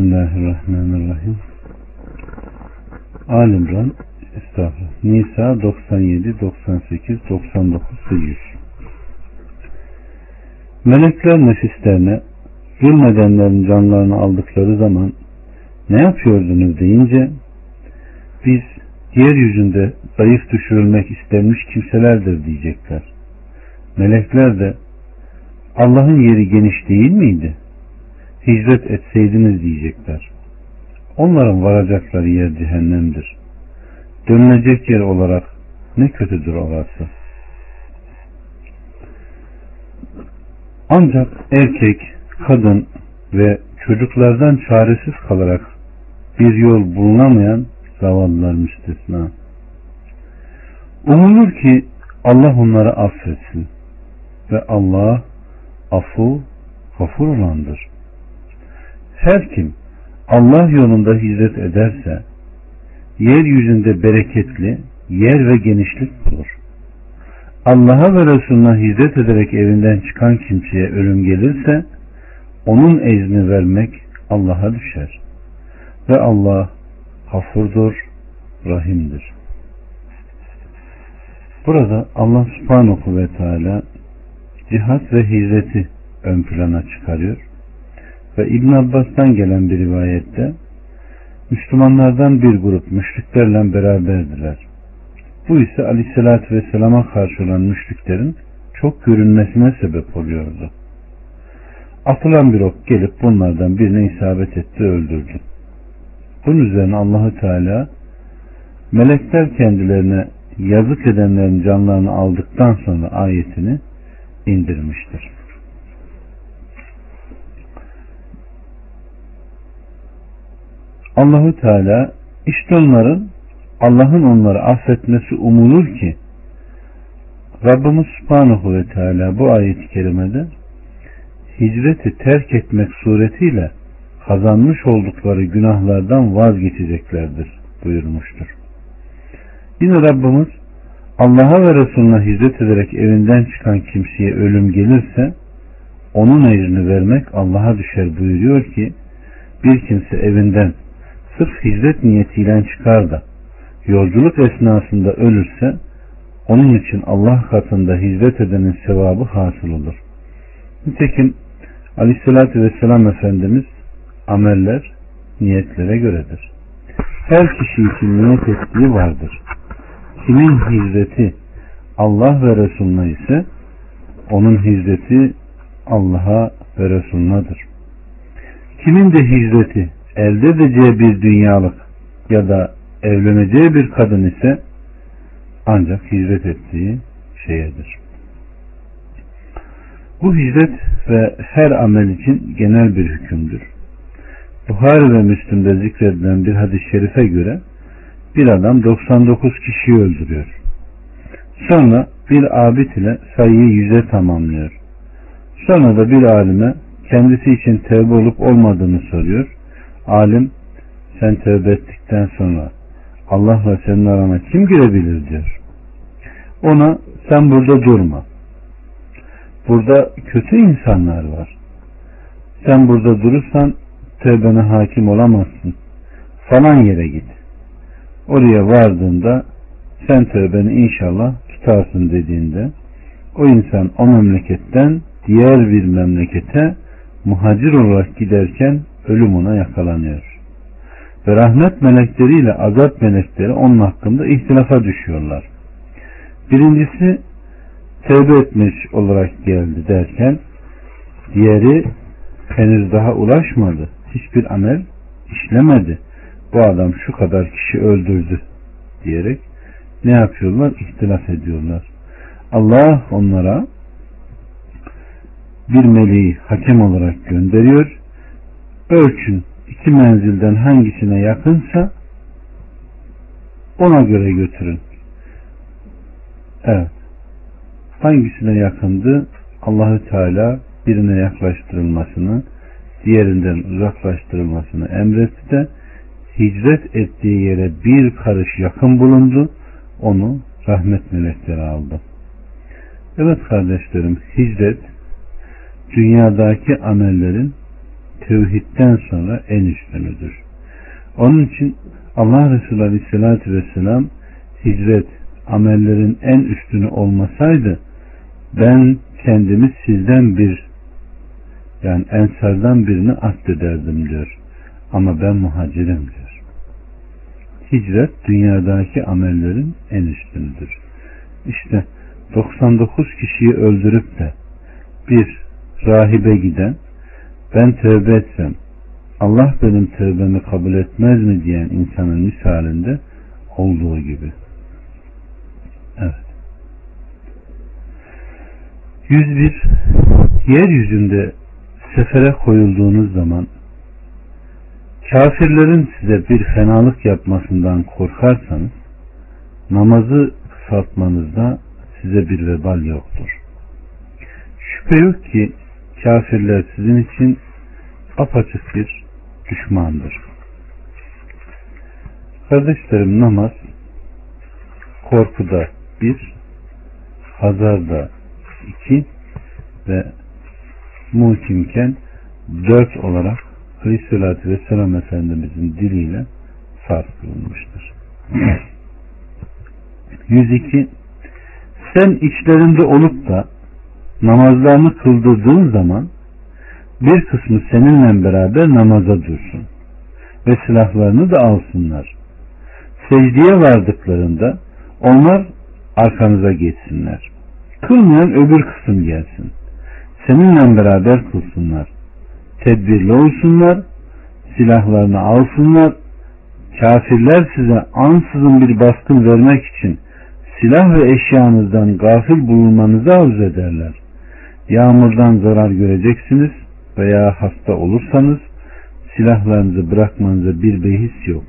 Bismillahirrahmanirrahim. Alimran Estağfurullah. Nisa 97, 98, 99 ve 100. Melekler nefislerine zulmedenlerin canlarını aldıkları zaman ne yapıyordunuz deyince biz yeryüzünde zayıf düşürülmek istenmiş kimselerdir diyecekler. Melekler de Allah'ın yeri geniş değil miydi? Hicret etseydiniz diyecekler. Onların varacakları yer cehennemdir. Dönülecek yer olarak ne kötüdür orası. Ancak erkek, kadın ve çocuklardan çaresiz kalarak bir yol bulunamayan zavallılar müstesna. Umulur ki Allah onları affetsin ve Allah afu gafur olandır. Her kim Allah yolunda hizmet ederse yeryüzünde bereketli yer ve genişlik bulur. Allah'a ve Resulüne hizmet ederek evinden çıkan kimseye ölüm gelirse onun ezni vermek Allah'a düşer. Ve Allah hafurdur, rahimdir. Burada Allah subhanahu ve teala cihat ve hizmeti ön plana çıkarıyor. Ve İbn Abbas'tan gelen bir rivayette Müslümanlardan bir grup müşriklerle beraberdiler. Bu ise aleyhissalatü vesselama karşı olan müşriklerin çok görünmesine sebep oluyordu. Atılan bir ok gelip bunlardan birine isabet etti öldürdü. Bunun üzerine Allahü Teala melekler kendilerine yazık edenlerin canlarını aldıktan sonra ayetini indirmiştir. Allahü Teala işte onların Allah'ın onları affetmesi umulur ki Rabbimiz Subhanahu ve Teala bu ayet-i kerimede hicreti terk etmek suretiyle kazanmış oldukları günahlardan vazgeçeceklerdir buyurmuştur. Yine Rabbimiz Allah'a ve Resulüne hizmet ederek evinden çıkan kimseye ölüm gelirse onun ecrini vermek Allah'a düşer buyuruyor ki bir kimse evinden sırf hizmet niyetiyle çıkar da yolculuk esnasında ölürse onun için Allah katında hizmet edenin sevabı hasıl olur. Nitekim Aleyhisselatü Vesselam Efendimiz ameller niyetlere göredir. Her kişi için niyet ettiği vardır. Kimin hizmeti Allah ve Resulüne ise onun hizmeti Allah'a ve Resulünadır. Kimin de hizmeti elde edeceği bir dünyalık ya da evleneceği bir kadın ise ancak hizmet ettiği şeyedir. Bu hizmet ve her amel için genel bir hükümdür. Buhari ve Müslim'de zikredilen bir hadis-i şerife göre bir adam 99 kişiyi öldürüyor. Sonra bir abid ile sayıyı yüze tamamlıyor. Sonra da bir alime kendisi için tevbe olup olmadığını soruyor. Alim sen tövbe ettikten sonra Allah ve senin arana kim girebilir diyor. Ona sen burada durma. Burada kötü insanlar var. Sen burada durursan tövbene hakim olamazsın. Falan yere git. Oraya vardığında sen tövbeni inşallah tutarsın dediğinde o insan o memleketten diğer bir memlekete muhacir olarak giderken ölüm ona yakalanıyor. Ve rahmet melekleriyle azap melekleri onun hakkında ihtilafa düşüyorlar. Birincisi tevbe etmiş olarak geldi derken diğeri henüz daha ulaşmadı. Hiçbir amel işlemedi. Bu adam şu kadar kişi öldürdü diyerek ne yapıyorlar? İhtilaf ediyorlar. Allah onlara bir meleği hakem olarak gönderiyor. Ölçün iki menzilden hangisine yakınsa ona göre götürün. Evet. Hangisine yakındı? Allahü Teala birine yaklaştırılmasını, diğerinden uzaklaştırılmasını emretti de hicret ettiği yere bir karış yakın bulundu. Onu rahmet melekleri aldı. Evet kardeşlerim, hicret dünyadaki amellerin tevhidden sonra en üstünüdür. Onun için Allah Resulü Aleyhisselatü Vesselam hicret amellerin en üstünü olmasaydı ben kendimi sizden bir yani ensardan birini addederdim diyor. Ama ben muhacirim diyor. Hicret dünyadaki amellerin en üstünüdür. İşte 99 kişiyi öldürüp de bir rahibe giden ben tövbe etsem Allah benim tövbemi kabul etmez mi diyen insanın misalinde olduğu gibi. Evet. 101 Yeryüzünde sefere koyulduğunuz zaman kafirlerin size bir fenalık yapmasından korkarsanız namazı kısaltmanızda size bir vebal yoktur. Şüphe yok ki kafirler sizin için apaçık bir düşmandır. Kardeşlerim namaz korkuda bir, hazarda iki ve muhkimken dört olarak Aleyhisselatü Vesselam Efendimizin diliyle farz kılınmıştır. 102 Sen içlerinde olup da namazlarını kıldırdığın zaman bir kısmı seninle beraber namaza dursun ve silahlarını da alsınlar. Secdeye vardıklarında onlar arkanıza geçsinler. Kılmayan öbür kısım gelsin. Seninle beraber kılsınlar. Tedbirli olsunlar. Silahlarını alsınlar. Kafirler size ansızın bir baskın vermek için silah ve eşyanızdan gafil bulunmanızı arzu ederler. Yağmurdan zarar göreceksiniz veya hasta olursanız silahlarınızı bırakmanıza bir behis yok.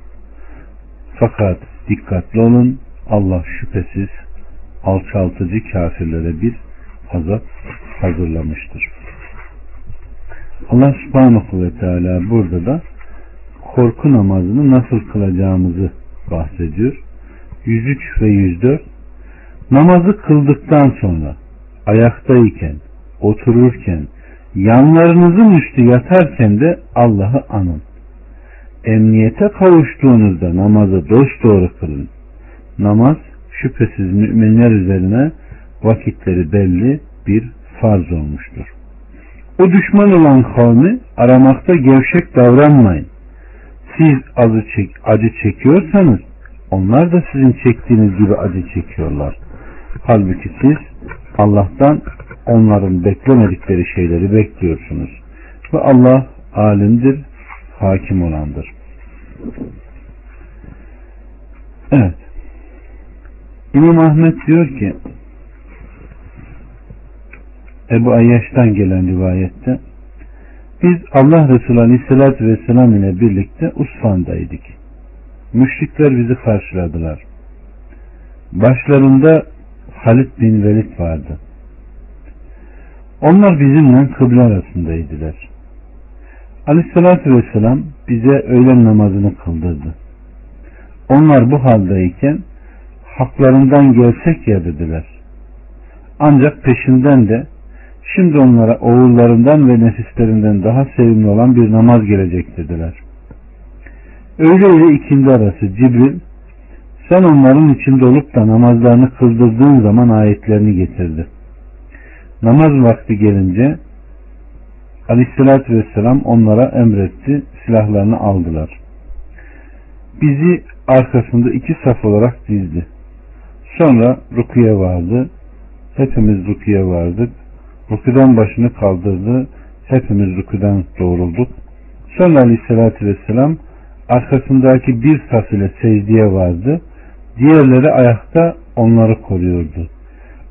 Fakat dikkatli olun Allah şüphesiz alçaltıcı kafirlere bir azap hazırlamıştır. Allah subhanahu ve teala burada da korku namazını nasıl kılacağımızı bahsediyor. 103 ve 104 Namazı kıldıktan sonra ayaktayken, otururken, yanlarınızın üstü yatarken de Allah'ı anın. Emniyete kavuştuğunuzda namazı dosdoğru kılın. Namaz şüphesiz müminler üzerine vakitleri belli bir farz olmuştur. O düşman olan kavmi aramakta gevşek davranmayın. Siz acı, çek, acı çekiyorsanız onlar da sizin çektiğiniz gibi acı çekiyorlar. Halbuki siz Allah'tan onların beklemedikleri şeyleri bekliyorsunuz. Ve Allah alimdir, hakim olandır. Evet. İmam Ahmet diyor ki Ebu Ayyaş'tan gelen rivayette biz Allah Resulü Aleyhisselatü Vesselam ile birlikte Usfan'daydık. Müşrikler bizi karşıladılar. Başlarında Halid bin Velid vardı. Onlar bizimle kıble arasındaydılar. Aleyhissalatü vesselam bize öğlen namazını kıldırdı. Onlar bu haldeyken haklarından gelsek ya dediler. Ancak peşinden de şimdi onlara oğullarından ve nefislerinden daha sevimli olan bir namaz gelecek dediler. Öyle ile ikindi arası Cibril sen onların içinde olup da namazlarını kıldırdığın zaman ayetlerini getirdi. Namaz vakti gelince Aleyhisselatü Vesselam onlara emretti. Silahlarını aldılar. Bizi arkasında iki saf olarak dizdi. Sonra rukuya vardı. Hepimiz rukuya vardık. Rukudan başını kaldırdı. Hepimiz rukudan doğrulduk. Sonra Aleyhisselatü Vesselam arkasındaki bir saf ile secdeye vardı. Diğerleri ayakta onları koruyordu.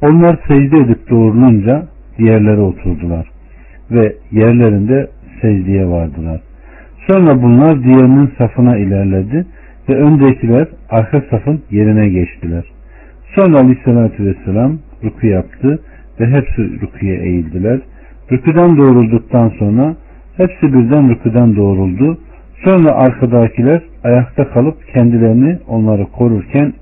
Onlar secde edip doğrulunca diğerleri oturdular ve yerlerinde secdeye vardılar. Sonra bunlar diğerinin safına ilerledi ve öndekiler arka safın yerine geçtiler. Sonra aleyhissalatü vesselam ruku yaptı ve hepsi rukuya eğildiler. Rüküden doğrulduktan sonra hepsi birden rüküden doğruldu. Sonra arkadakiler ayakta kalıp kendilerini onları korurken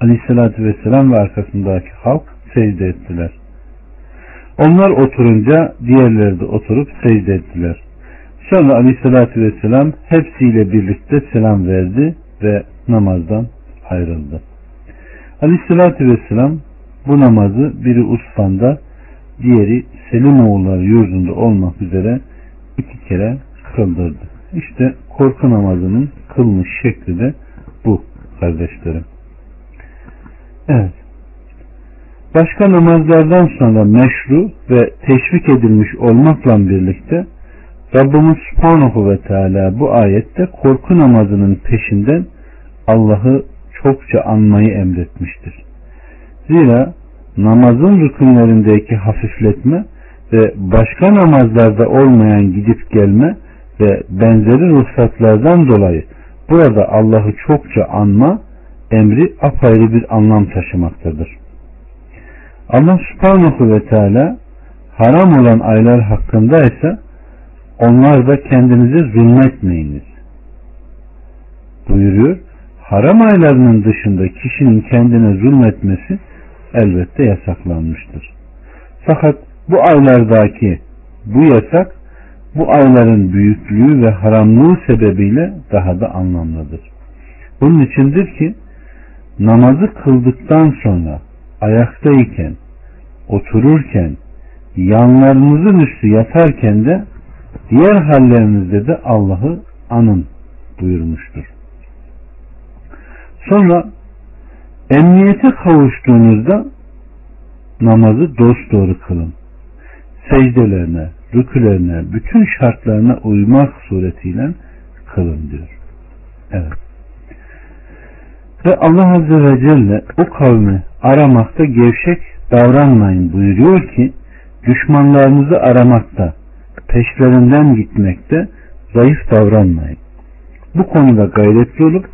Aleyhisselatü Vesselam ve arkasındaki halk secde ettiler. Onlar oturunca diğerleri de oturup secde ettiler. Sonra aleyhissalatü vesselam hepsiyle birlikte selam verdi ve namazdan ayrıldı. Aleyhissalatü vesselam bu namazı biri Usfan'da diğeri Selimoğulları yurdunda olmak üzere iki kere kıldırdı. İşte korku namazının kılmış şekli de bu kardeşlerim. Evet. Başka namazlardan sonra meşru ve teşvik edilmiş olmakla birlikte Rabbimiz Subhanahu ve Teala bu ayette korku namazının peşinden Allah'ı çokça anmayı emretmiştir. Zira namazın rükünlerindeki hafifletme ve başka namazlarda olmayan gidip gelme ve benzeri ruhsatlardan dolayı burada Allah'ı çokça anma emri apayrı bir anlam taşımaktadır. Allah subhanahu ve teala haram olan aylar hakkında ise onlar da kendinize zulmetmeyiniz buyuruyor. Haram aylarının dışında kişinin kendine zulmetmesi elbette yasaklanmıştır. Fakat bu aylardaki bu yasak bu ayların büyüklüğü ve haramlığı sebebiyle daha da anlamlıdır. Bunun içindir ki namazı kıldıktan sonra ayaktayken, otururken, yanlarınızın üstü yatarken de diğer hallerinizde de Allah'ı anın buyurmuştur. Sonra emniyete kavuştuğunuzda namazı dosdoğru kılın. Secdelerine, rükülerine, bütün şartlarına uymak suretiyle kılın diyor. Evet. Ve Allah Azze ve Celle o kavmi aramakta gevşek davranmayın buyuruyor ki düşmanlarınızı aramakta, peşlerinden gitmekte zayıf davranmayın. Bu konuda gayretli olup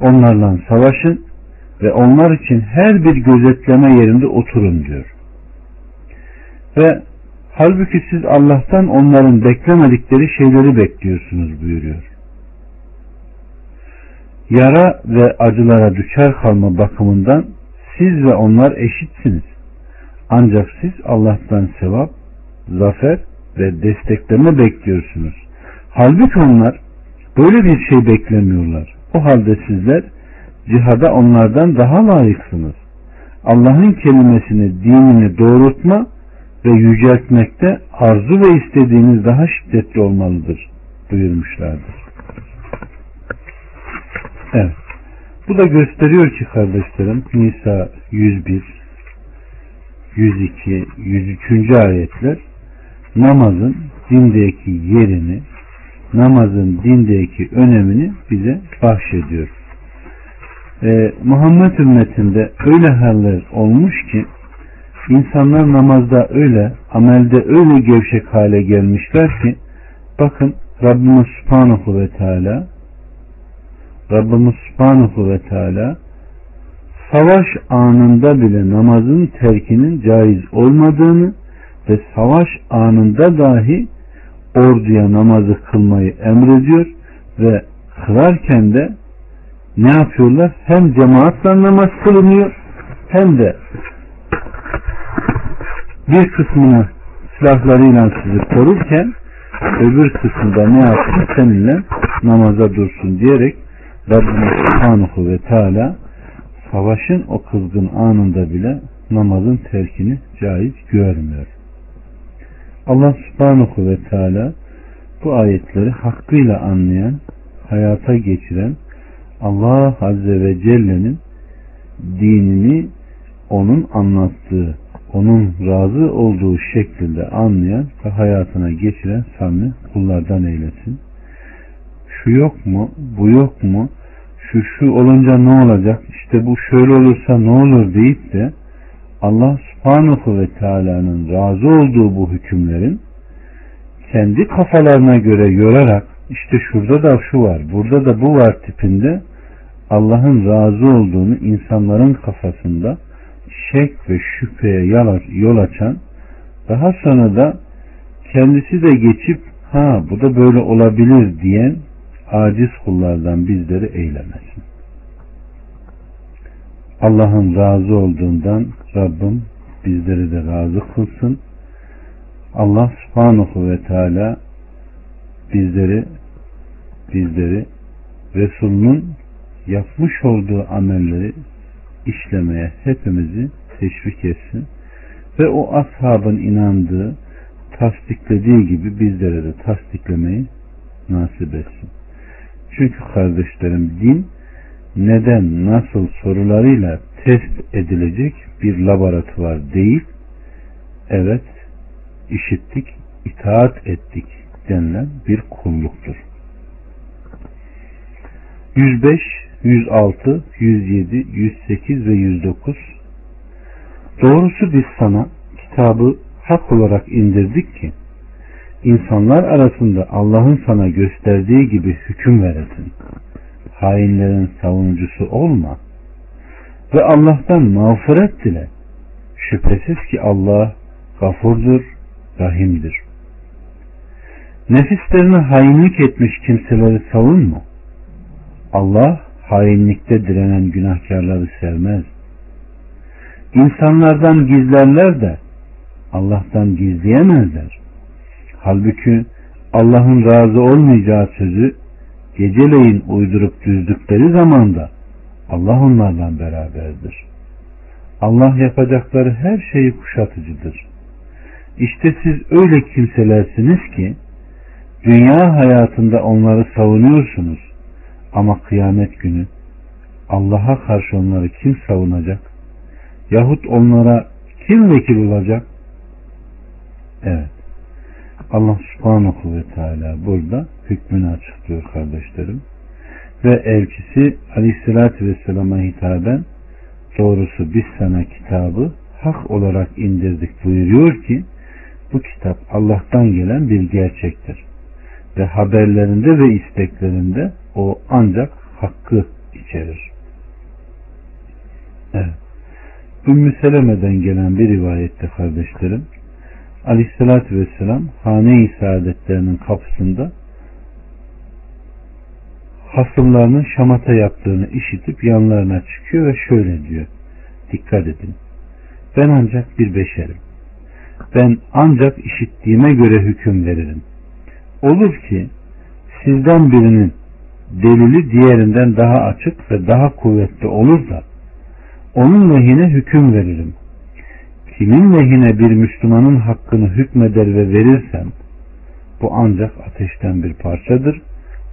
onlarla savaşın ve onlar için her bir gözetleme yerinde oturun diyor. Ve halbuki siz Allah'tan onların beklemedikleri şeyleri bekliyorsunuz buyuruyor. Yara ve acılara düşer kalma bakımından siz ve onlar eşitsiniz. Ancak siz Allah'tan sevap, zafer ve destekleme bekliyorsunuz. Halbuki onlar böyle bir şey beklemiyorlar. O halde sizler cihada onlardan daha layıksınız. Allah'ın kelimesini, dinini doğrultma ve yüceltmekte arzu ve istediğiniz daha şiddetli olmalıdır buyurmuşlardır. Evet. Bu da gösteriyor ki kardeşlerim Nisa 101 102 103. ayetler namazın dindeki yerini namazın dindeki önemini bize bahşediyor. Ee, Muhammed ümmetinde öyle haller olmuş ki insanlar namazda öyle, amelde öyle gevşek hale gelmişler ki bakın Rabbimiz Subhanahu ve Teala Rabbimiz Subhanahu ve Teala savaş anında bile namazın terkinin caiz olmadığını ve savaş anında dahi orduya namazı kılmayı emrediyor ve kılarken de ne yapıyorlar? Hem cemaatle namaz kılınıyor hem de bir kısmını silahlarıyla sizi korurken öbür kısmında ne yapsın? Seninle namaza dursun diyerek Rabbimiz Subhanahu ve Teala savaşın o kızgın anında bile namazın terkini caiz görmüyor. Allah subhanahu ve teala bu ayetleri hakkıyla anlayan, hayata geçiren Allah azze ve celle'nin dinini onun anlattığı, onun razı olduğu şekilde anlayan ve hayatına geçiren samimi kullardan eylesin. Şu yok mu, bu yok mu, şu şu olunca ne olacak, işte bu şöyle olursa ne olur deyip de Allah subhanahu ve teala'nın razı olduğu bu hükümlerin kendi kafalarına göre yorarak işte şurada da şu var, burada da bu var tipinde Allah'ın razı olduğunu insanların kafasında şek ve şüpheye yol açan daha sonra da kendisi de geçip ha bu da böyle olabilir diyen aciz kullardan bizleri eylemesin. Allah'ın razı olduğundan Rabbim bizleri de razı kılsın. Allah subhanahu ve teala bizleri bizleri Resul'ün yapmış olduğu amelleri işlemeye hepimizi teşvik etsin ve o ashabın inandığı tasdiklediği gibi bizlere de tasdiklemeyi nasip etsin. Çünkü kardeşlerim din neden nasıl sorularıyla test edilecek bir laboratuvar değil. Evet işittik, itaat ettik denilen bir kulluktur. 105, 106, 107, 108 ve 109 Doğrusu biz sana kitabı hak olarak indirdik ki insanlar arasında Allah'ın sana gösterdiği gibi hüküm veresin. Hainlerin savunucusu olma ve Allah'tan mağfiret dile. Şüphesiz ki Allah gafurdur, rahimdir. Nefislerine hainlik etmiş kimseleri savunma. Allah hainlikte direnen günahkarları sevmez. İnsanlardan gizlerler de Allah'tan gizleyemezler. Halbuki Allah'ın razı olmayacağı sözü geceleyin uydurup düzdükleri zamanda Allah onlardan beraberdir. Allah yapacakları her şeyi kuşatıcıdır. İşte siz öyle kimselersiniz ki dünya hayatında onları savunuyorsunuz ama kıyamet günü Allah'a karşı onları kim savunacak? Yahut onlara kim vekil olacak? Evet. Allah subhanahu ve teala burada hükmünü açıklıyor kardeşlerim. Ve elçisi aleyhissalatü vesselama hitaben doğrusu biz sana kitabı hak olarak indirdik buyuruyor ki bu kitap Allah'tan gelen bir gerçektir. Ve haberlerinde ve isteklerinde o ancak hakkı içerir. Evet. Ümmü Seleme'den gelen bir rivayette kardeşlerim Aleyhisselatü Vesselam hane-i saadetlerinin kapısında hasımlarının şamata yaptığını işitip yanlarına çıkıyor ve şöyle diyor. Dikkat edin. Ben ancak bir beşerim. Ben ancak işittiğime göre hüküm veririm. Olur ki sizden birinin delili diğerinden daha açık ve daha kuvvetli olur da onun lehine hüküm veririm. Kimin lehine bir Müslümanın hakkını hükmeder ve verirsem bu ancak ateşten bir parçadır.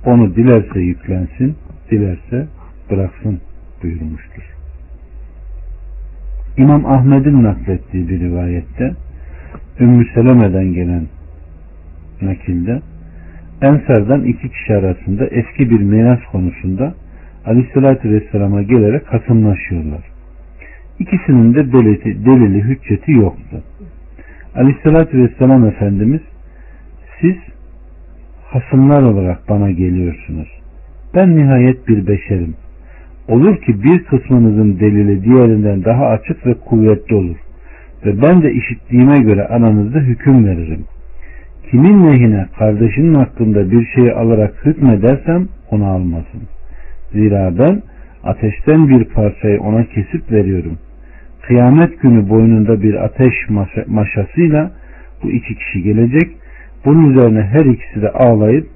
Onu dilerse yüklensin, dilerse bıraksın buyurmuştur. İmam Ahmet'in naklettiği bir rivayette Ümmü Seleme'den gelen nakilde Ensar'dan iki kişi arasında eski bir miras konusunda Aleyhisselatü Vesselam'a gelerek hasımlaşıyorlar. İkisinin de delili, delili hücceti yoktu. Aleyhissalatü vesselam Efendimiz siz hasımlar olarak bana geliyorsunuz. Ben nihayet bir beşerim. Olur ki bir kısmınızın delili diğerinden daha açık ve kuvvetli olur. Ve ben de işittiğime göre aranızda hüküm veririm. Kimin lehine kardeşinin hakkında bir şeyi alarak hükmedersem onu almasın. Zira ben ateşten bir parçayı ona kesip veriyorum kıyamet günü boynunda bir ateş maşasıyla bu iki kişi gelecek. Bunun üzerine her ikisi de ağlayıp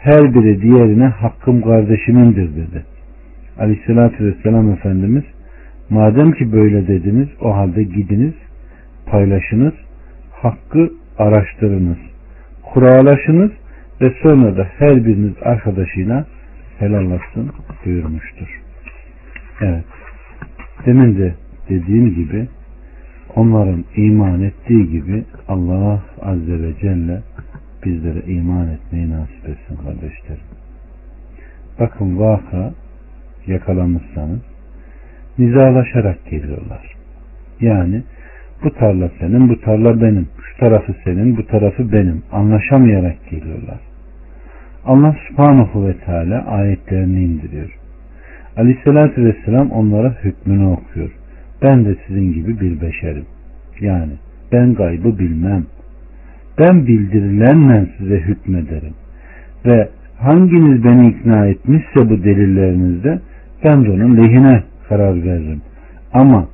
her biri diğerine hakkım kardeşimindir dedi. Aleyhissalatü vesselam Efendimiz madem ki böyle dediniz o halde gidiniz paylaşınız hakkı araştırınız kuralaşınız ve sonra da her biriniz arkadaşıyla helallaşsın buyurmuştur. Evet. Demin de dediğim gibi onların iman ettiği gibi Allah Azze ve Celle bizlere iman etmeyi nasip etsin kardeşlerim. Bakın vaka yakalamışsanız nizalaşarak geliyorlar. Yani bu tarla senin, bu tarla benim, şu tarafı senin, bu tarafı benim. Anlaşamayarak geliyorlar. Allah subhanahu ve teala ayetlerini indiriyor. Aleyhissalatü vesselam onlara hükmünü okuyor. Ben de sizin gibi bir beşerim. Yani ben gaybı bilmem. Ben bildirilenle size hükmederim. Ve hanginiz beni ikna etmişse bu delillerinizde ben de onun lehine karar veririm. Ama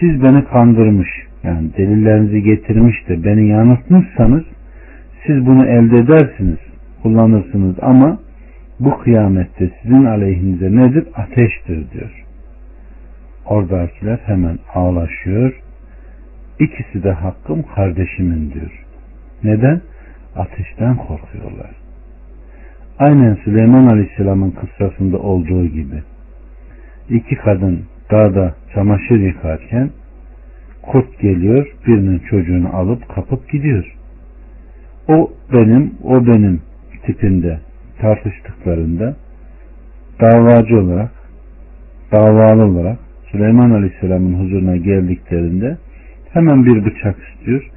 siz beni kandırmış yani delillerinizi getirmiş de beni yanıltmışsanız siz bunu elde edersiniz. kullanırsınız ama bu kıyamette sizin aleyhinize nedir? Ateştir diyor. Oradakiler hemen ağlaşıyor. İkisi de hakkım kardeşimin diyor. Neden? Ateşten korkuyorlar. Aynen Süleyman Aleyhisselam'ın kıssasında olduğu gibi. iki kadın dağda çamaşır yıkarken kurt geliyor birinin çocuğunu alıp kapıp gidiyor. O benim, o benim tipinde tartıştıklarında davacı olarak davalı olarak Süleyman Aleyhisselam'ın huzuruna geldiklerinde hemen bir bıçak istiyor.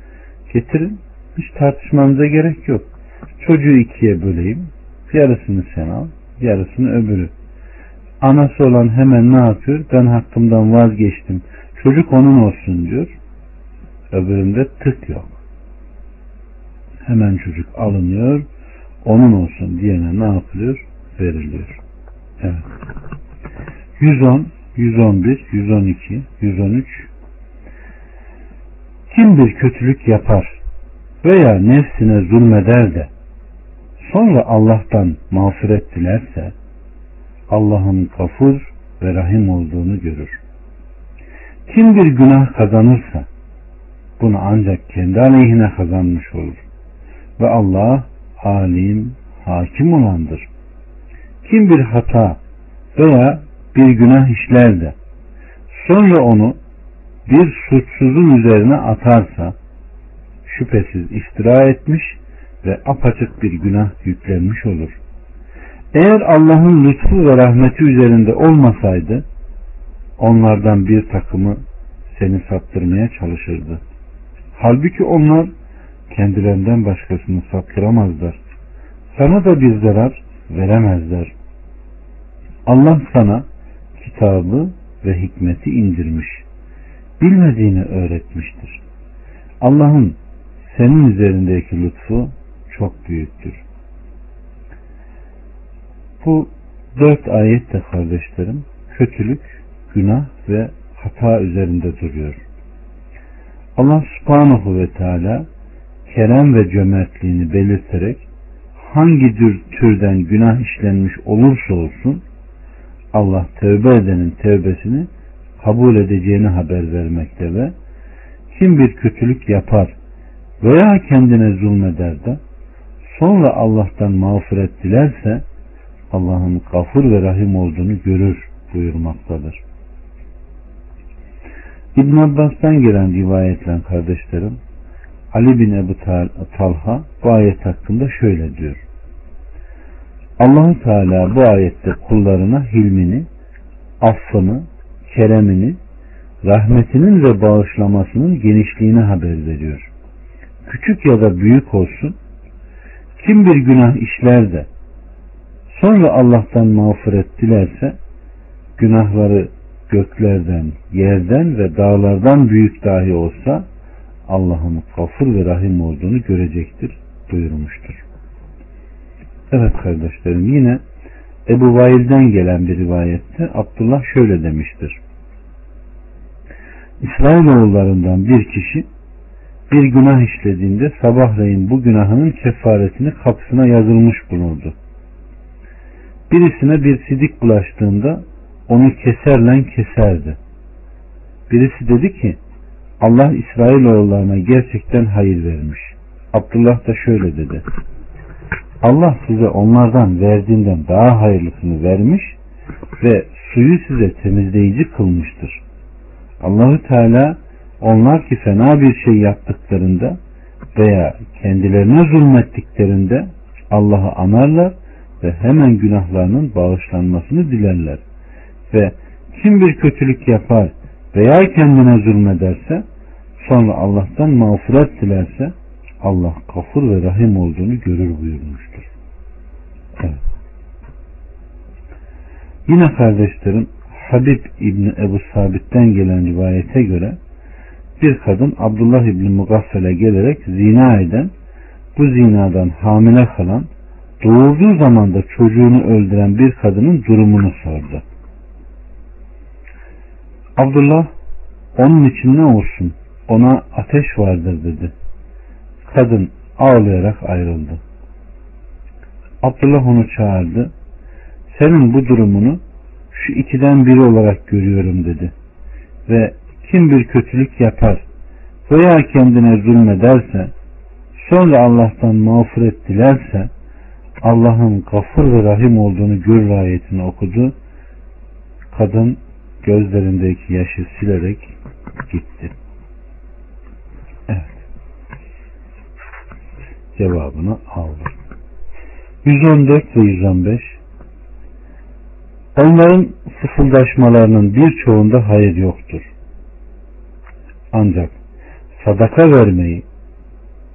Getirin. Hiç tartışmanıza gerek yok. Çocuğu ikiye böleyim. Yarısını sen al. Yarısını öbürü. Anası olan hemen ne yapıyor? Ben hakkımdan vazgeçtim. Çocuk onun olsun diyor. Öbüründe tık yok. Hemen çocuk alınıyor. Onun olsun diyene ne yapılıyor? Veriliyor. Evet. 110, 111, 112, 113 Kim bir kötülük yapar veya nefsine zulmeder de sonra Allah'tan mağfiret dilerse Allah'ın kafur ve rahim olduğunu görür. Kim bir günah kazanırsa bunu ancak kendi aleyhine kazanmış olur. Ve Allah alim, hakim olandır. Kim bir hata veya bir günah işler de sonra onu bir suçsuzun üzerine atarsa şüphesiz iftira etmiş ve apaçık bir günah yüklenmiş olur. Eğer Allah'ın lütfu ve rahmeti üzerinde olmasaydı onlardan bir takımı seni saptırmaya çalışırdı. Halbuki onlar kendilerinden başkasını saptıramazlar. Sana da bir zarar veremezler. Allah sana kitabı ve hikmeti indirmiş. Bilmediğini öğretmiştir. Allah'ın senin üzerindeki lütfu çok büyüktür. Bu dört ayet de kardeşlerim kötülük, günah ve hata üzerinde duruyor. Allah subhanahu ve teala kerem ve cömertliğini belirterek hangi türden günah işlenmiş olursa olsun Allah tövbe edenin tövbesini kabul edeceğini haber vermekte ve kim bir kötülük yapar veya kendine zulmeder de sonra Allah'tan mağfiret dilerse Allah'ın gafur ve rahim olduğunu görür buyurmaktadır. İbn Abbas'tan gelen rivayetle kardeşlerim Ali bin Ebu Talha bu ayet hakkında şöyle diyor. Allah Teala bu ayette kullarına hilmini, affını, keremini, rahmetinin ve bağışlamasının genişliğini haber veriyor. Küçük ya da büyük olsun, kim bir günah işler de sonra Allah'tan mağfiret dilerse günahları göklerden, yerden ve dağlardan büyük dahi olsa Allah'ın gafur ve rahim olduğunu görecektir buyurmuştur. Evet kardeşlerim yine Ebu Vail'den gelen bir rivayette Abdullah şöyle demiştir. İsrailoğullarından bir kişi bir günah işlediğinde sabahleyin bu günahının kefaretini kapısına yazılmış bulundu. Birisine bir sidik bulaştığında onu keserlen keserdi. Birisi dedi ki Allah İsrailoğullarına gerçekten hayır vermiş. Abdullah da şöyle dedi. Allah size onlardan verdiğinden daha hayırlısını vermiş ve suyu size temizleyici kılmıştır. Allahü Teala onlar ki fena bir şey yaptıklarında veya kendilerine zulmettiklerinde Allah'ı anarlar ve hemen günahlarının bağışlanmasını dilerler. Ve kim bir kötülük yapar veya kendine zulmederse sonra Allah'tan mağfiret dilerse Allah kafur ve rahim olduğunu görür buyurmuştur. Evet. Yine kardeşlerim Habib İbni Ebu Sabit'ten gelen rivayete göre bir kadın Abdullah İbni Mugaffel'e gelerek zina eden bu zinadan hamile kalan doğurduğu zaman da çocuğunu öldüren bir kadının durumunu sordu. Abdullah onun için ne olsun ona ateş vardır dedi. Kadın ağlayarak ayrıldı. Abdullah onu çağırdı. Senin bu durumunu şu ikiden biri olarak görüyorum dedi. Ve kim bir kötülük yapar veya kendine zulmederse sonra Allah'tan mağfiret dilerse Allah'ın gafur ve rahim olduğunu gör ayetini okudu. Kadın gözlerindeki yaşı silerek gitti. Cevabını aldı. 114 ve 115 Onların fısıldaşmalarının birçoğunda hayır yoktur. Ancak sadaka vermeyi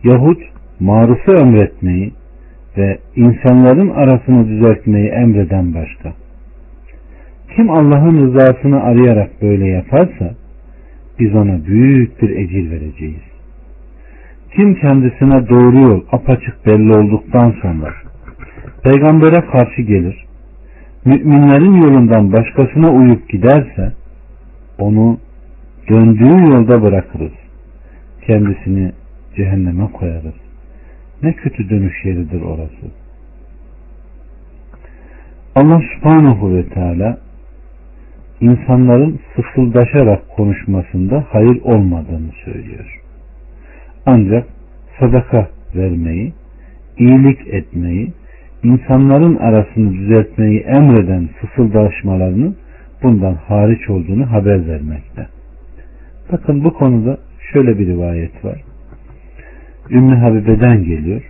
yahut marufu emretmeyi ve insanların arasını düzeltmeyi emreden başka. Kim Allah'ın rızasını arayarak böyle yaparsa biz ona büyük bir ecir vereceğiz. Kim kendisine doğru yol apaçık belli olduktan sonra peygambere karşı gelir, müminlerin yolundan başkasına uyup giderse onu döndüğü yolda bırakırız. Kendisini cehenneme koyarız. Ne kötü dönüş yeridir orası. Allah subhanahu ve teala insanların fısıldaşarak konuşmasında hayır olmadığını söylüyor. Ancak sadaka vermeyi, iyilik etmeyi, insanların arasını düzeltmeyi emreden fısıldaşmalarının bundan hariç olduğunu haber vermekte. Bakın bu konuda şöyle bir rivayet var. Ümmü Habibe'den geliyor.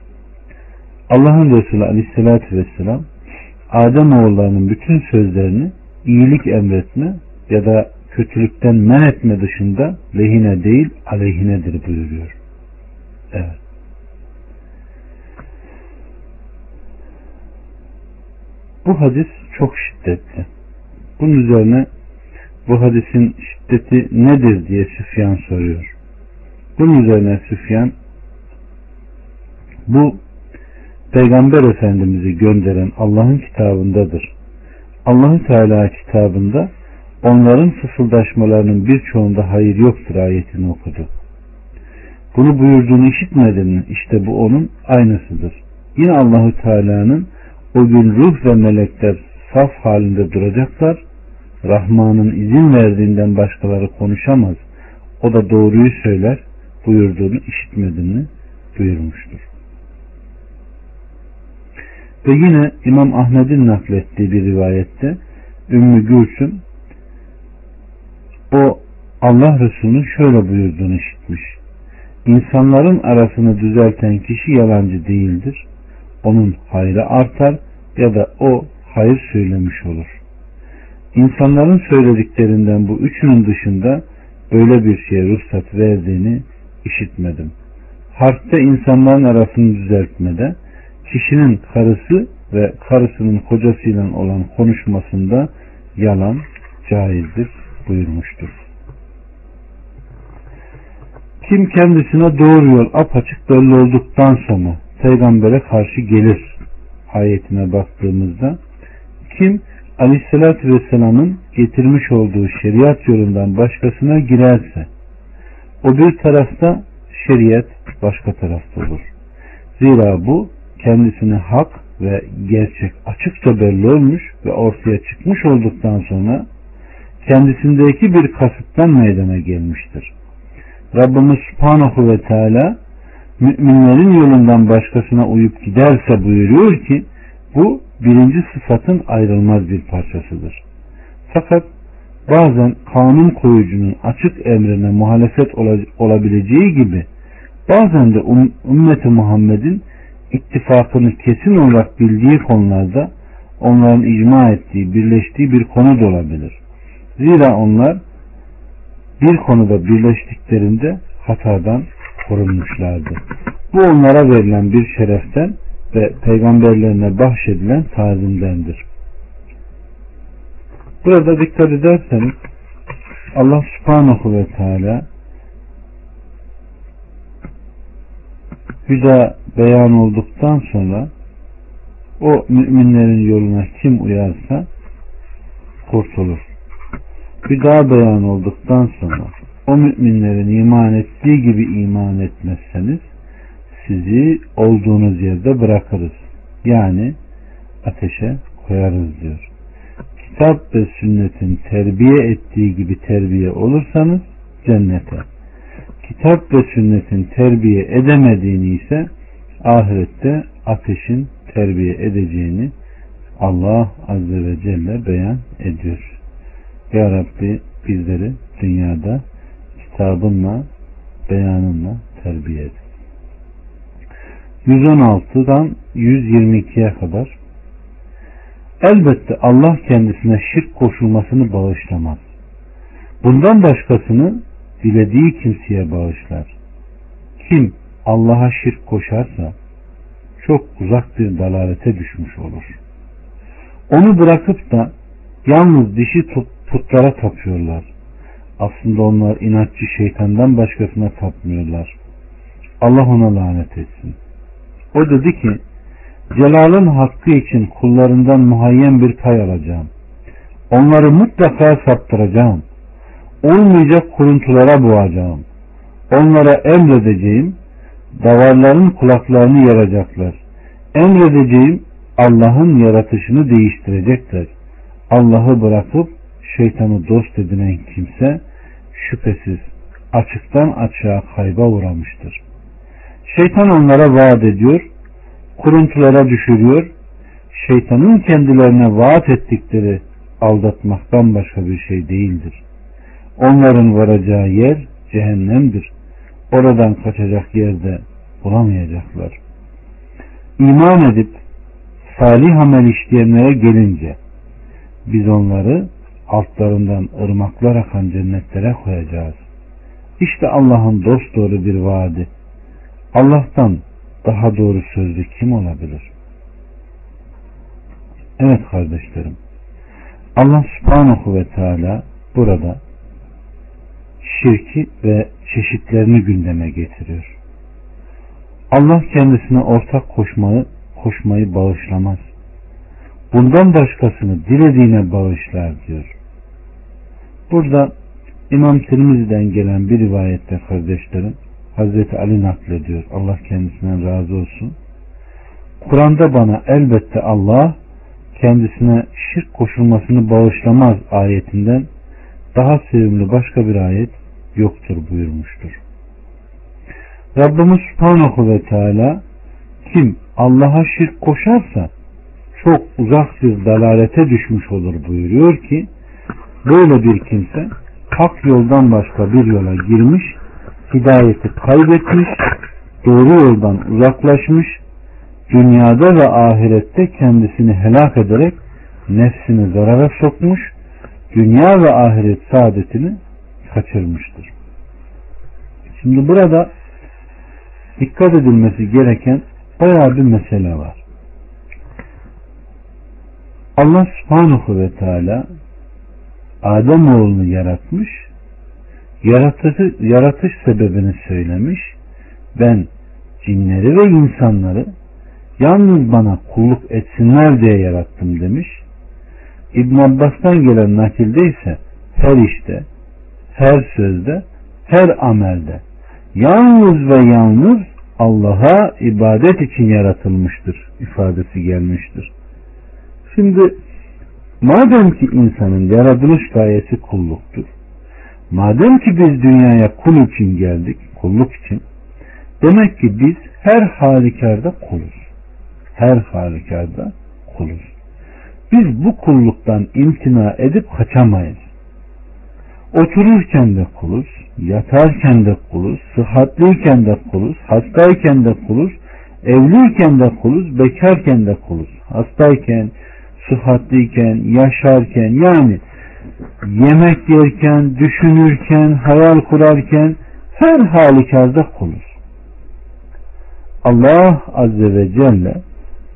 Allah'ın Resulü Aleyhisselatü Vesselam Adem oğullarının bütün sözlerini iyilik emretme ya da kötülükten men etme dışında lehine değil aleyhinedir buyuruyor. Evet. Bu hadis çok şiddetli. Bunun üzerine bu hadisin şiddeti nedir diye Süfyan soruyor. Bunun üzerine Süfyan bu Peygamber Efendimiz'i gönderen Allah'ın kitabındadır. Allah'ın Teala kitabında onların fısıldaşmalarının birçoğunda hayır yoktur ayetini okudu. Bunu buyurduğunu işitmedin mi? İşte bu onun aynısıdır. Yine Allahü Teala'nın o gün ruh ve melekler saf halinde duracaklar. Rahman'ın izin verdiğinden başkaları konuşamaz. O da doğruyu söyler buyurduğunu işitmedin mi? buyurmuştur. Ve yine İmam Ahmet'in naklettiği bir rivayette Ümmü Gülsüm o Allah Resulü'nün şöyle buyurduğunu işitmiş. İnsanların arasını düzelten kişi yalancı değildir. Onun hayrı artar ya da o hayır söylemiş olur. İnsanların söylediklerinden bu üçünün dışında böyle bir şeye ruhsat verdiğini işitmedim. Harpte insanların arasını düzeltmede kişinin karısı ve karısının kocasıyla olan konuşmasında yalan caizdir buyurmuştur. Kim kendisine doğru yol apaçık belli olduktan sonra peygambere karşı gelir ayetine baktığımızda kim Aleyhisselatü Vesselam'ın getirmiş olduğu şeriat yolundan başkasına girerse o bir tarafta şeriat başka tarafta olur. Zira bu kendisine hak ve gerçek açıkça belli olmuş ve ortaya çıkmış olduktan sonra kendisindeki bir kasıttan meydana gelmiştir. Rabbimiz Subhanahu ve Teala müminlerin yolundan başkasına uyup giderse buyuruyor ki bu birinci sıfatın ayrılmaz bir parçasıdır. Fakat bazen kanun koyucunun açık emrine muhalefet olabileceği gibi bazen de ümmeti Muhammed'in ittifakını kesin olarak bildiği konularda onların icma ettiği, birleştiği bir konu da olabilir. Zira onlar bir konuda birleştiklerinde hatadan korunmuşlardı. Bu onlara verilen bir şereften ve peygamberlerine bahşedilen tazimdendir. Burada dikkat ederseniz Allah subhanahu ve teala hüda beyan olduktan sonra o müminlerin yoluna kim uyarsa kurtulur. Hüda beyan olduktan sonra o müminlerin iman ettiği gibi iman etmezseniz sizi olduğunuz yerde bırakırız. Yani ateşe koyarız diyor. Kitap ve sünnetin terbiye ettiği gibi terbiye olursanız cennete. Kitap ve sünnetin terbiye edemediğini ise ahirette ateşin terbiye edeceğini Allah Azze ve Celle beyan ediyor. Ya Rabbi bizleri dünyada kitabınla, beyanınla terbiye et. 116'dan 122'ye kadar Elbette Allah kendisine şirk koşulmasını bağışlamaz. Bundan başkasını dilediği kimseye bağışlar. Kim Allah'a şirk koşarsa çok uzak bir dalalete düşmüş olur. Onu bırakıp da yalnız dişi putlara tapıyorlar. Aslında onlar inatçı şeytandan başkasına tapmıyorlar. Allah ona lanet etsin. O dedi ki Celal'ın hakkı için kullarından muhayyen bir pay alacağım. Onları mutlaka saptıracağım. Olmayacak kuruntulara boğacağım. Onlara emredeceğim. Davarların kulaklarını yaracaklar. Emredeceğim Allah'ın yaratışını değiştirecekler. Allah'ı bırakıp şeytanı dost edinen kimse şüphesiz açıktan açığa kayba uğramıştır. Şeytan onlara vaat ediyor kuruntulara düşürüyor. Şeytanın kendilerine vaat ettikleri aldatmaktan başka bir şey değildir. Onların varacağı yer cehennemdir. Oradan kaçacak yerde bulamayacaklar. İman edip salih amel işleyenlere gelince biz onları altlarından ırmaklar akan cennetlere koyacağız. İşte Allah'ın dost doğru bir vaadi. Allah'tan daha doğru sözlü kim olabilir? Evet kardeşlerim. Allah subhanahu ve teala burada şirki ve çeşitlerini gündeme getiriyor. Allah kendisine ortak koşmayı, koşmayı bağışlamaz. Bundan başkasını dilediğine bağışlar diyor. Burada İmam Tirmizi'den gelen bir rivayette kardeşlerim Hazreti Ali naklediyor. Allah kendisinden razı olsun. Kur'an'da bana elbette Allah kendisine şirk koşulmasını bağışlamaz ayetinden daha sevimli başka bir ayet yoktur buyurmuştur. Rabbimiz Subhanahu ve Teala kim Allah'a şirk koşarsa çok uzak bir dalalete düşmüş olur buyuruyor ki böyle bir kimse hak yoldan başka bir yola girmiş hidayeti kaybetmiş, doğru yoldan uzaklaşmış, dünyada ve ahirette kendisini helak ederek nefsini zarara sokmuş, dünya ve ahiret saadetini kaçırmıştır. Şimdi burada dikkat edilmesi gereken bayağı bir mesele var. Allah subhanahu ve teala Adem oğlunu yaratmış yaratıcı, yaratış sebebini söylemiş. Ben cinleri ve insanları yalnız bana kulluk etsinler diye yarattım demiş. İbn Abbas'tan gelen nakilde ise her işte, her sözde, her amelde yalnız ve yalnız Allah'a ibadet için yaratılmıştır ifadesi gelmiştir. Şimdi madem ki insanın yaratılış gayesi kulluktur. Madem ki biz dünyaya kul için geldik, kulluk için, demek ki biz her halükarda kuluz. Her halükarda kuluz. Biz bu kulluktan imtina edip kaçamayız. Otururken de kuluz, yatarken de kuluz, sıhhatliyken de kuluz, hastayken de kuluz, evliyken de kuluz, bekarken de kuluz. Hastayken, sıhhatliyken, yaşarken yani yemek yerken, düşünürken, hayal kurarken her halükarda kuluz. Allah Azze ve Celle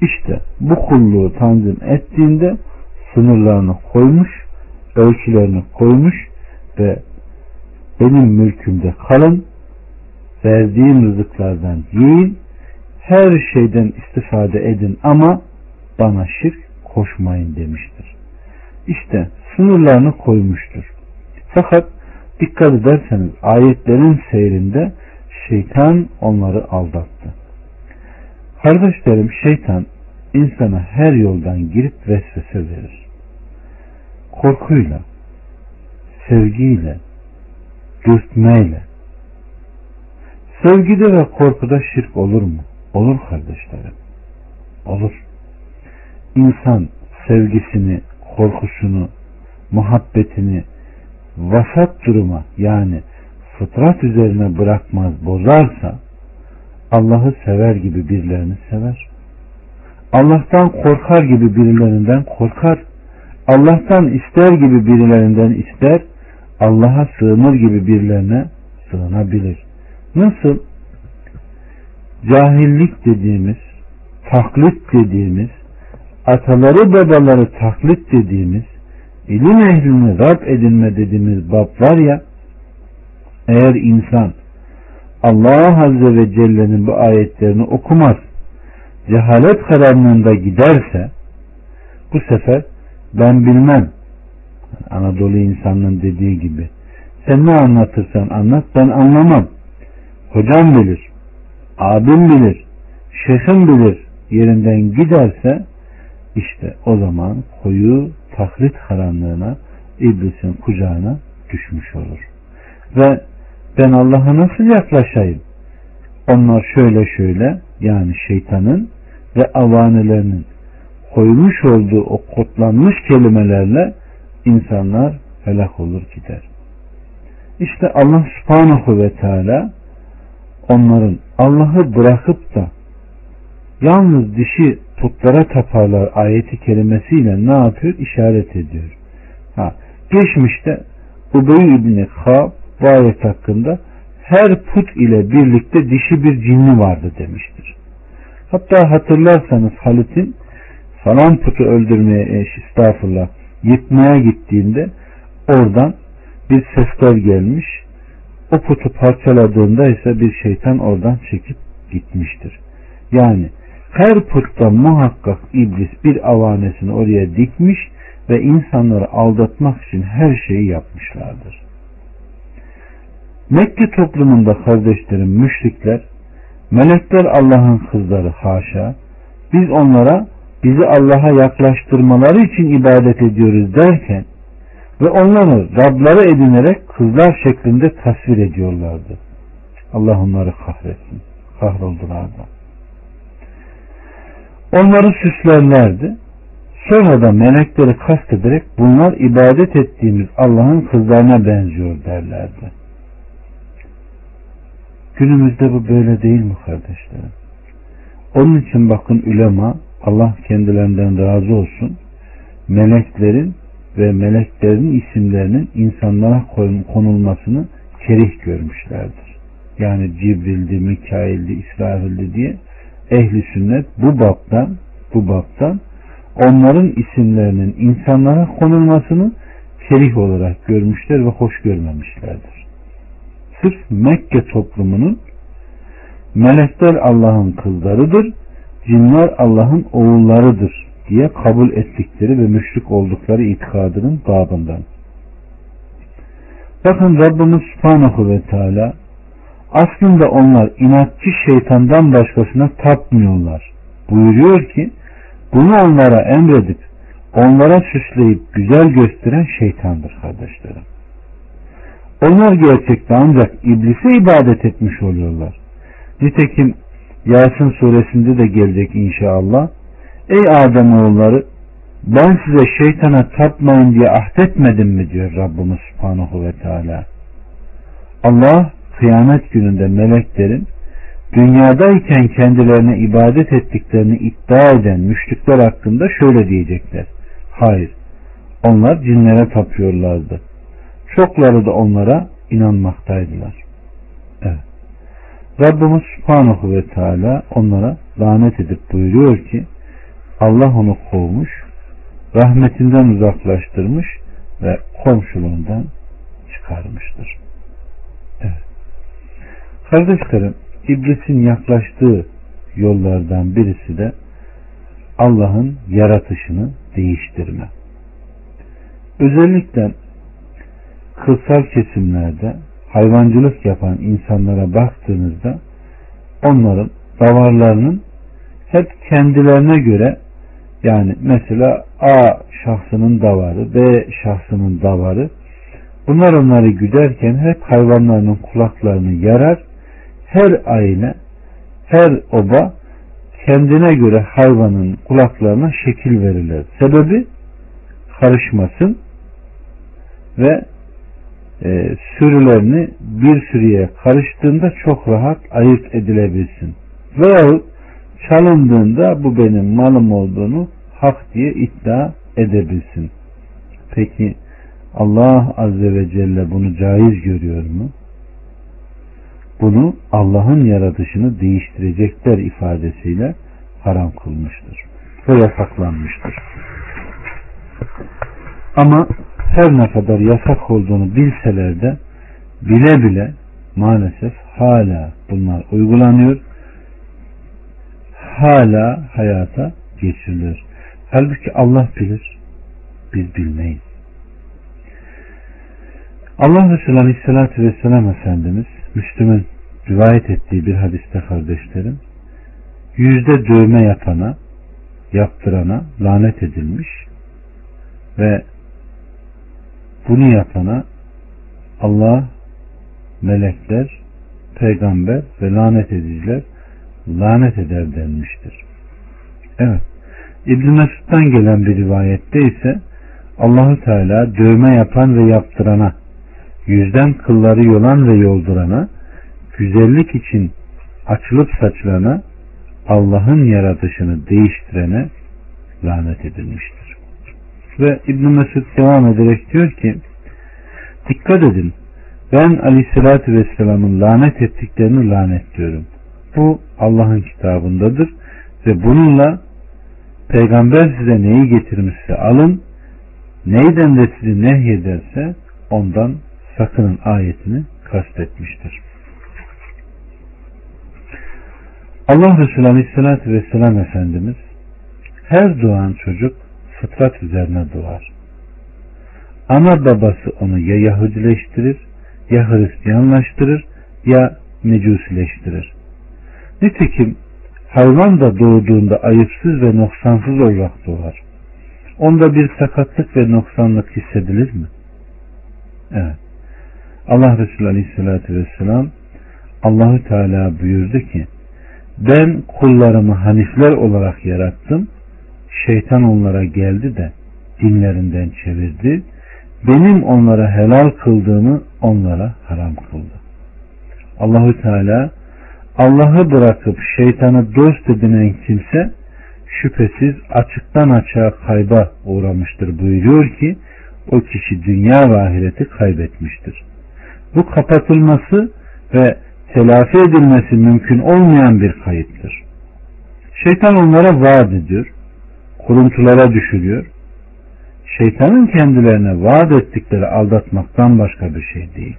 işte bu kulluğu tanzim ettiğinde sınırlarını koymuş, ölçülerini koymuş ve benim mülkümde kalın, verdiğim rızıklardan yiyin, her şeyden istifade edin ama bana şirk koşmayın demiştir. İşte sınırlarını koymuştur. Fakat dikkat ederseniz ayetlerin seyrinde şeytan onları aldattı. Kardeşlerim şeytan insana her yoldan girip vesvese verir. Korkuyla, sevgiyle, dürtmeyle. Sevgide ve korkuda şirk olur mu? Olur kardeşlerim. Olur. İnsan sevgisini, korkusunu, muhabbetini vasat duruma yani fıtrat üzerine bırakmaz, bozarsa Allah'ı sever gibi birilerini sever. Allah'tan korkar gibi birilerinden korkar. Allah'tan ister gibi birilerinden ister. Allah'a sığınır gibi birilerine sığınabilir. Nasıl? Cahillik dediğimiz, taklit dediğimiz, ataları babaları taklit dediğimiz, ilim ehlini Rab edinme dediğimiz bab var ya, eğer insan Allah Azze ve Celle'nin bu ayetlerini okumaz, cehalet karanlığında giderse, bu sefer ben bilmem, Anadolu insanının dediği gibi, sen ne anlatırsan anlat ben anlamam. Hocam bilir, abim bilir, şeyhim bilir yerinden giderse işte o zaman koyu taklit karanlığına iblisin kucağına düşmüş olur. Ve ben Allah'a nasıl yaklaşayım? Onlar şöyle şöyle yani şeytanın ve avanelerinin koymuş olduğu o kodlanmış kelimelerle insanlar helak olur gider. İşte Allah subhanahu ve teala onların Allah'ı bırakıp da yalnız dişi putlara taparlar ayeti kelimesiyle ne yapıyor? İşaret ediyor. Ha, geçmişte Ubey İbni Kab bu ayet hakkında her put ile birlikte dişi bir cinni vardı demiştir. Hatta hatırlarsanız Halit'in falan putu öldürmeye estağfurullah yıkmaya gittiğinde oradan bir sesler gelmiş. O putu parçaladığında ise bir şeytan oradan çekip gitmiştir. Yani her putta muhakkak iblis bir avanesini oraya dikmiş ve insanları aldatmak için her şeyi yapmışlardır. Mekke toplumunda kardeşlerim müşrikler melekler Allah'ın kızları haşa biz onlara bizi Allah'a yaklaştırmaları için ibadet ediyoruz derken ve onları Rabları edinerek kızlar şeklinde tasvir ediyorlardı. Allah onları kahretsin. Kahroldular da. Onları süslerlerdi. Sonra da melekleri kastederek bunlar ibadet ettiğimiz Allah'ın kızlarına benziyor derlerdi. Günümüzde bu böyle değil mi kardeşlerim? Onun için bakın ulema Allah kendilerinden razı olsun meleklerin ve meleklerin isimlerinin insanlara konulmasını kerih görmüşlerdir. Yani Cibril'di, Mikail'di, İsrafil'di diye ehli sünnet bu baptan bu baptan onların isimlerinin insanlara konulmasını kerih olarak görmüşler ve hoş görmemişlerdir. Sırf Mekke toplumunun melekler Allah'ın kızlarıdır, cinler Allah'ın oğullarıdır diye kabul ettikleri ve müşrik oldukları itikadının babından. Bakın Rabbimiz Subhanahu ve Teala aslında onlar inatçı şeytandan başkasına tapmıyorlar. Buyuruyor ki bunu onlara emredip onlara süsleyip güzel gösteren şeytandır kardeşlerim. Onlar gerçekten ancak iblise ibadet etmiş oluyorlar. Nitekim Yasin suresinde de gelecek inşallah. Ey Adem oğulları ben size şeytana tapmayın diye ahdetmedim mi diyor Rabbimiz Subhanahu ve Teala. Allah kıyamet gününde meleklerin dünyadayken kendilerine ibadet ettiklerini iddia eden müşrikler hakkında şöyle diyecekler. Hayır, onlar cinlere tapıyorlardı. Çokları da onlara inanmaktaydılar. Evet. Rabbimiz Subhanahu ve Teala onlara lanet edip buyuruyor ki Allah onu kovmuş, rahmetinden uzaklaştırmış ve komşuluğundan çıkarmıştır. Kardeşlerim, iblisin yaklaştığı yollardan birisi de Allah'ın yaratışını değiştirme. Özellikle kırsal kesimlerde hayvancılık yapan insanlara baktığınızda onların davarlarının hep kendilerine göre yani mesela A şahsının davarı, B şahsının davarı bunlar onları güderken hep hayvanlarının kulaklarını yarar. Her aile, her oba kendine göre hayvanın kulaklarına şekil verirler. Sebebi karışmasın ve e, sürülerini bir sürüye karıştığında çok rahat ayırt edilebilsin. Veyahut çalındığında bu benim malım olduğunu hak diye iddia edebilsin. Peki Allah Azze ve Celle bunu caiz görüyor mu? Bunu Allah'ın yaratışını değiştirecekler ifadesiyle haram kılmıştır ve yasaklanmıştır. Ama her ne kadar yasak olduğunu bilseler de bile bile maalesef hala bunlar uygulanıyor. Hala hayata geçirilir. Halbuki Allah bilir. Biz bilmeyiz. Allah Resulü Aleyhisselatü Vesselam Efendimiz Müslüm'ün rivayet ettiği bir hadiste kardeşlerim yüzde dövme yapana yaptırana lanet edilmiş ve bunu yapana Allah, melekler, peygamber ve lanet ediciler lanet eder denmiştir. Evet. İbn Mesud'dan gelen bir rivayette ise Allahu Teala dövme yapan ve yaptırana, yüzden kılları yolan ve yoldurana, güzellik için açılıp saçılana, Allah'ın yaratışını değiştirene lanet edilmiştir. Ve İbn Mesud devam ederek diyor ki dikkat edin ben aleyhissalatü vesselamın lanet ettiklerini lanetliyorum. Bu Allah'ın kitabındadır ve bununla peygamber size neyi getirmişse alın neyden de sizi nehyederse ondan sakının ayetini kastetmiştir. Allah Resulü Aleyhisselatü Vesselam Efendimiz her doğan çocuk fıtrat üzerine doğar. Ana babası onu ya Yahudileştirir, ya Hristiyanlaştırır, ya Mecusileştirir. Nitekim hayvan da doğduğunda ayıpsız ve noksansız olarak doğar. Onda bir sakatlık ve noksanlık hissedilir mi? Evet. Allah Resulü Aleyhisselatü Vesselam Allahü Teala buyurdu ki ben kullarımı hanifler olarak yarattım şeytan onlara geldi de dinlerinden çevirdi. Benim onlara helal kıldığımı onlara haram kıldı. Allahü Teala Allah'ı bırakıp şeytanı dost edinen kimse şüphesiz açıktan açığa kayba uğramıştır buyuruyor ki o kişi dünya ve ahireti kaybetmiştir. Bu kapatılması ve telafi edilmesi mümkün olmayan bir kayıptır. Şeytan onlara vaat ediyor kuruntulara düşürüyor. Şeytanın kendilerine vaat ettikleri aldatmaktan başka bir şey değil.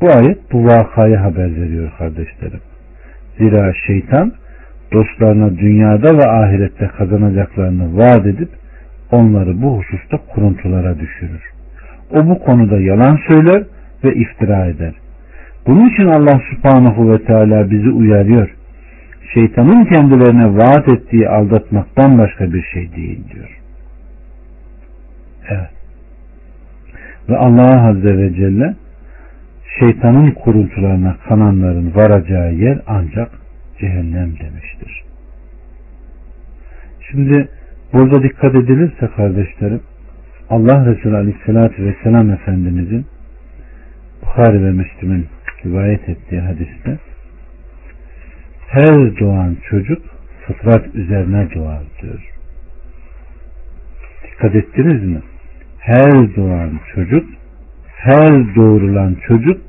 Bu ayet bu vakayı haber veriyor kardeşlerim. Zira şeytan dostlarına dünyada ve ahirette kazanacaklarını vaat edip onları bu hususta kuruntulara düşürür. O bu konuda yalan söyler ve iftira eder. Bunun için Allah subhanahu ve teala bizi uyarıyor şeytanın kendilerine vaat ettiği aldatmaktan başka bir şey değil diyor. Evet. Ve Allah Azze ve Celle şeytanın kuruntularına kananların varacağı yer ancak cehennem demiştir. Şimdi burada dikkat edilirse kardeşlerim Allah Resulü Aleyhisselatü Vesselam Efendimizin Bukhari ve Müslüm'ün rivayet ettiği hadiste her doğan çocuk fıtrat üzerine doğar diyor. Dikkat ettiniz mi? Her doğan çocuk, her doğrulan çocuk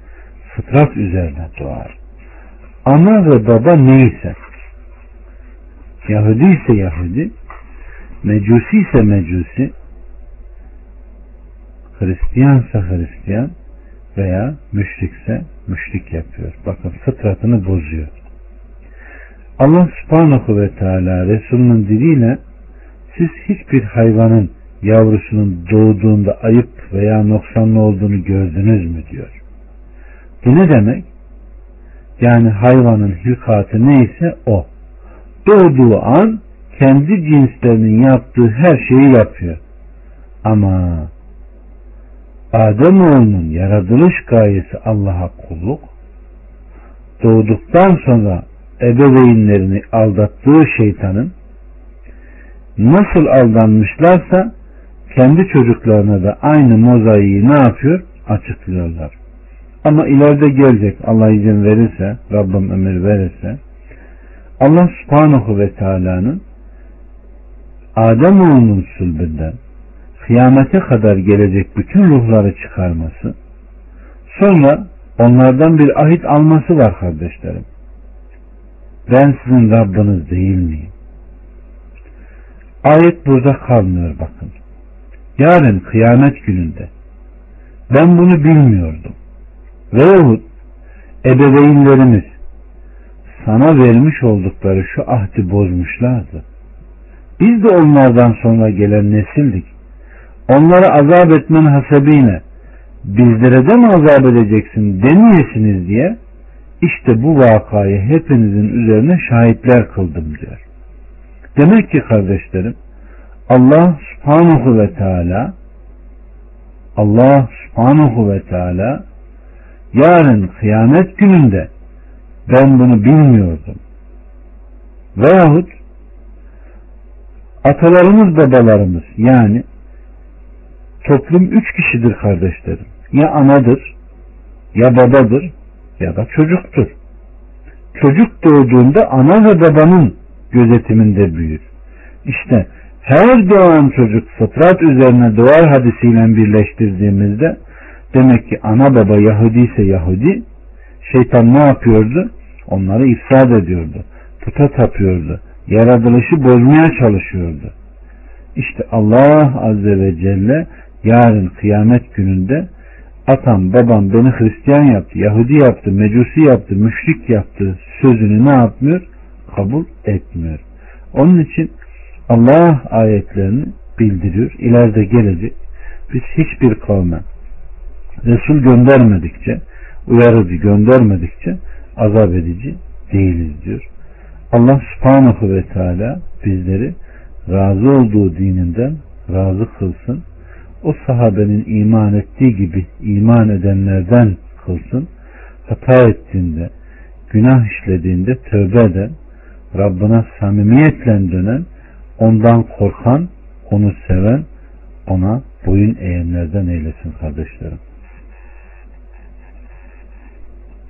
fıtrat üzerine doğar. Ana ve baba neyse, Yahudi ise Yahudi, Mecusi ise Mecusi, Hristiyansa Hristiyan veya müşrikse müşrik yapıyor. Bakın fıtratını bozuyor. Allah subhanahu ve teala Resulünün diliyle siz hiçbir hayvanın yavrusunun doğduğunda ayıp veya noksanlı olduğunu gördünüz mü diyor. Bu ne demek? Yani hayvanın hilkatı neyse o. Doğduğu an kendi cinslerinin yaptığı her şeyi yapıyor. Ama Ademoğlunun yaratılış gayesi Allah'a kulluk, doğduktan sonra ebeveynlerini aldattığı şeytanın nasıl aldanmışlarsa kendi çocuklarına da aynı mozaiği ne yapıyor? Açıklıyorlar. Ama ileride gelecek Allah izin verirse, Rabbim ömür verirse Allah subhanahu ve teala'nın Ademoğlunun sülbünden kıyamete kadar gelecek bütün ruhları çıkarması sonra onlardan bir ahit alması var kardeşlerim. Ben sizin Rabbiniz değil miyim? Ayet burada kalmıyor bakın. Yarın kıyamet gününde ben bunu bilmiyordum. Veyahut ebeveynlerimiz sana vermiş oldukları şu ahdi bozmuşlardı. Biz de onlardan sonra gelen nesildik. Onları azap etmen hasebiyle bizlere de mi azap edeceksin demeyesiniz diye işte bu vakayı hepinizin üzerine şahitler kıldım diyor. Demek ki kardeşlerim Allah subhanahu ve teala Allah subhanahu ve teala yarın kıyamet gününde ben bunu bilmiyordum. Veyahut atalarımız babalarımız yani toplum üç kişidir kardeşlerim. Ya anadır, ya babadır, ya da çocuktur. Çocuk doğduğunda ana ve babanın gözetiminde büyür. İşte her doğan çocuk fıtrat üzerine doğar hadisiyle birleştirdiğimizde demek ki ana baba Yahudi ise Yahudi şeytan ne yapıyordu? Onları ifsad ediyordu. Puta tapıyordu. Yaratılışı bozmaya çalışıyordu. İşte Allah Azze ve Celle yarın kıyamet gününde atam babam beni Hristiyan yaptı, Yahudi yaptı, Mecusi yaptı, müşrik yaptı sözünü ne yapmıyor? Kabul etmiyor. Onun için Allah ayetlerini bildiriyor. İleride gelecek. Biz hiçbir kavme Resul göndermedikçe, uyarıcı göndermedikçe azap edici değiliz diyor. Allah subhanahu ve teala bizleri razı olduğu dininden razı kılsın o sahabenin iman ettiği gibi iman edenlerden kılsın. Hata ettiğinde, günah işlediğinde tövbe eden, Rabbına samimiyetle dönen, ondan korkan, onu seven, ona boyun eğenlerden eylesin kardeşlerim.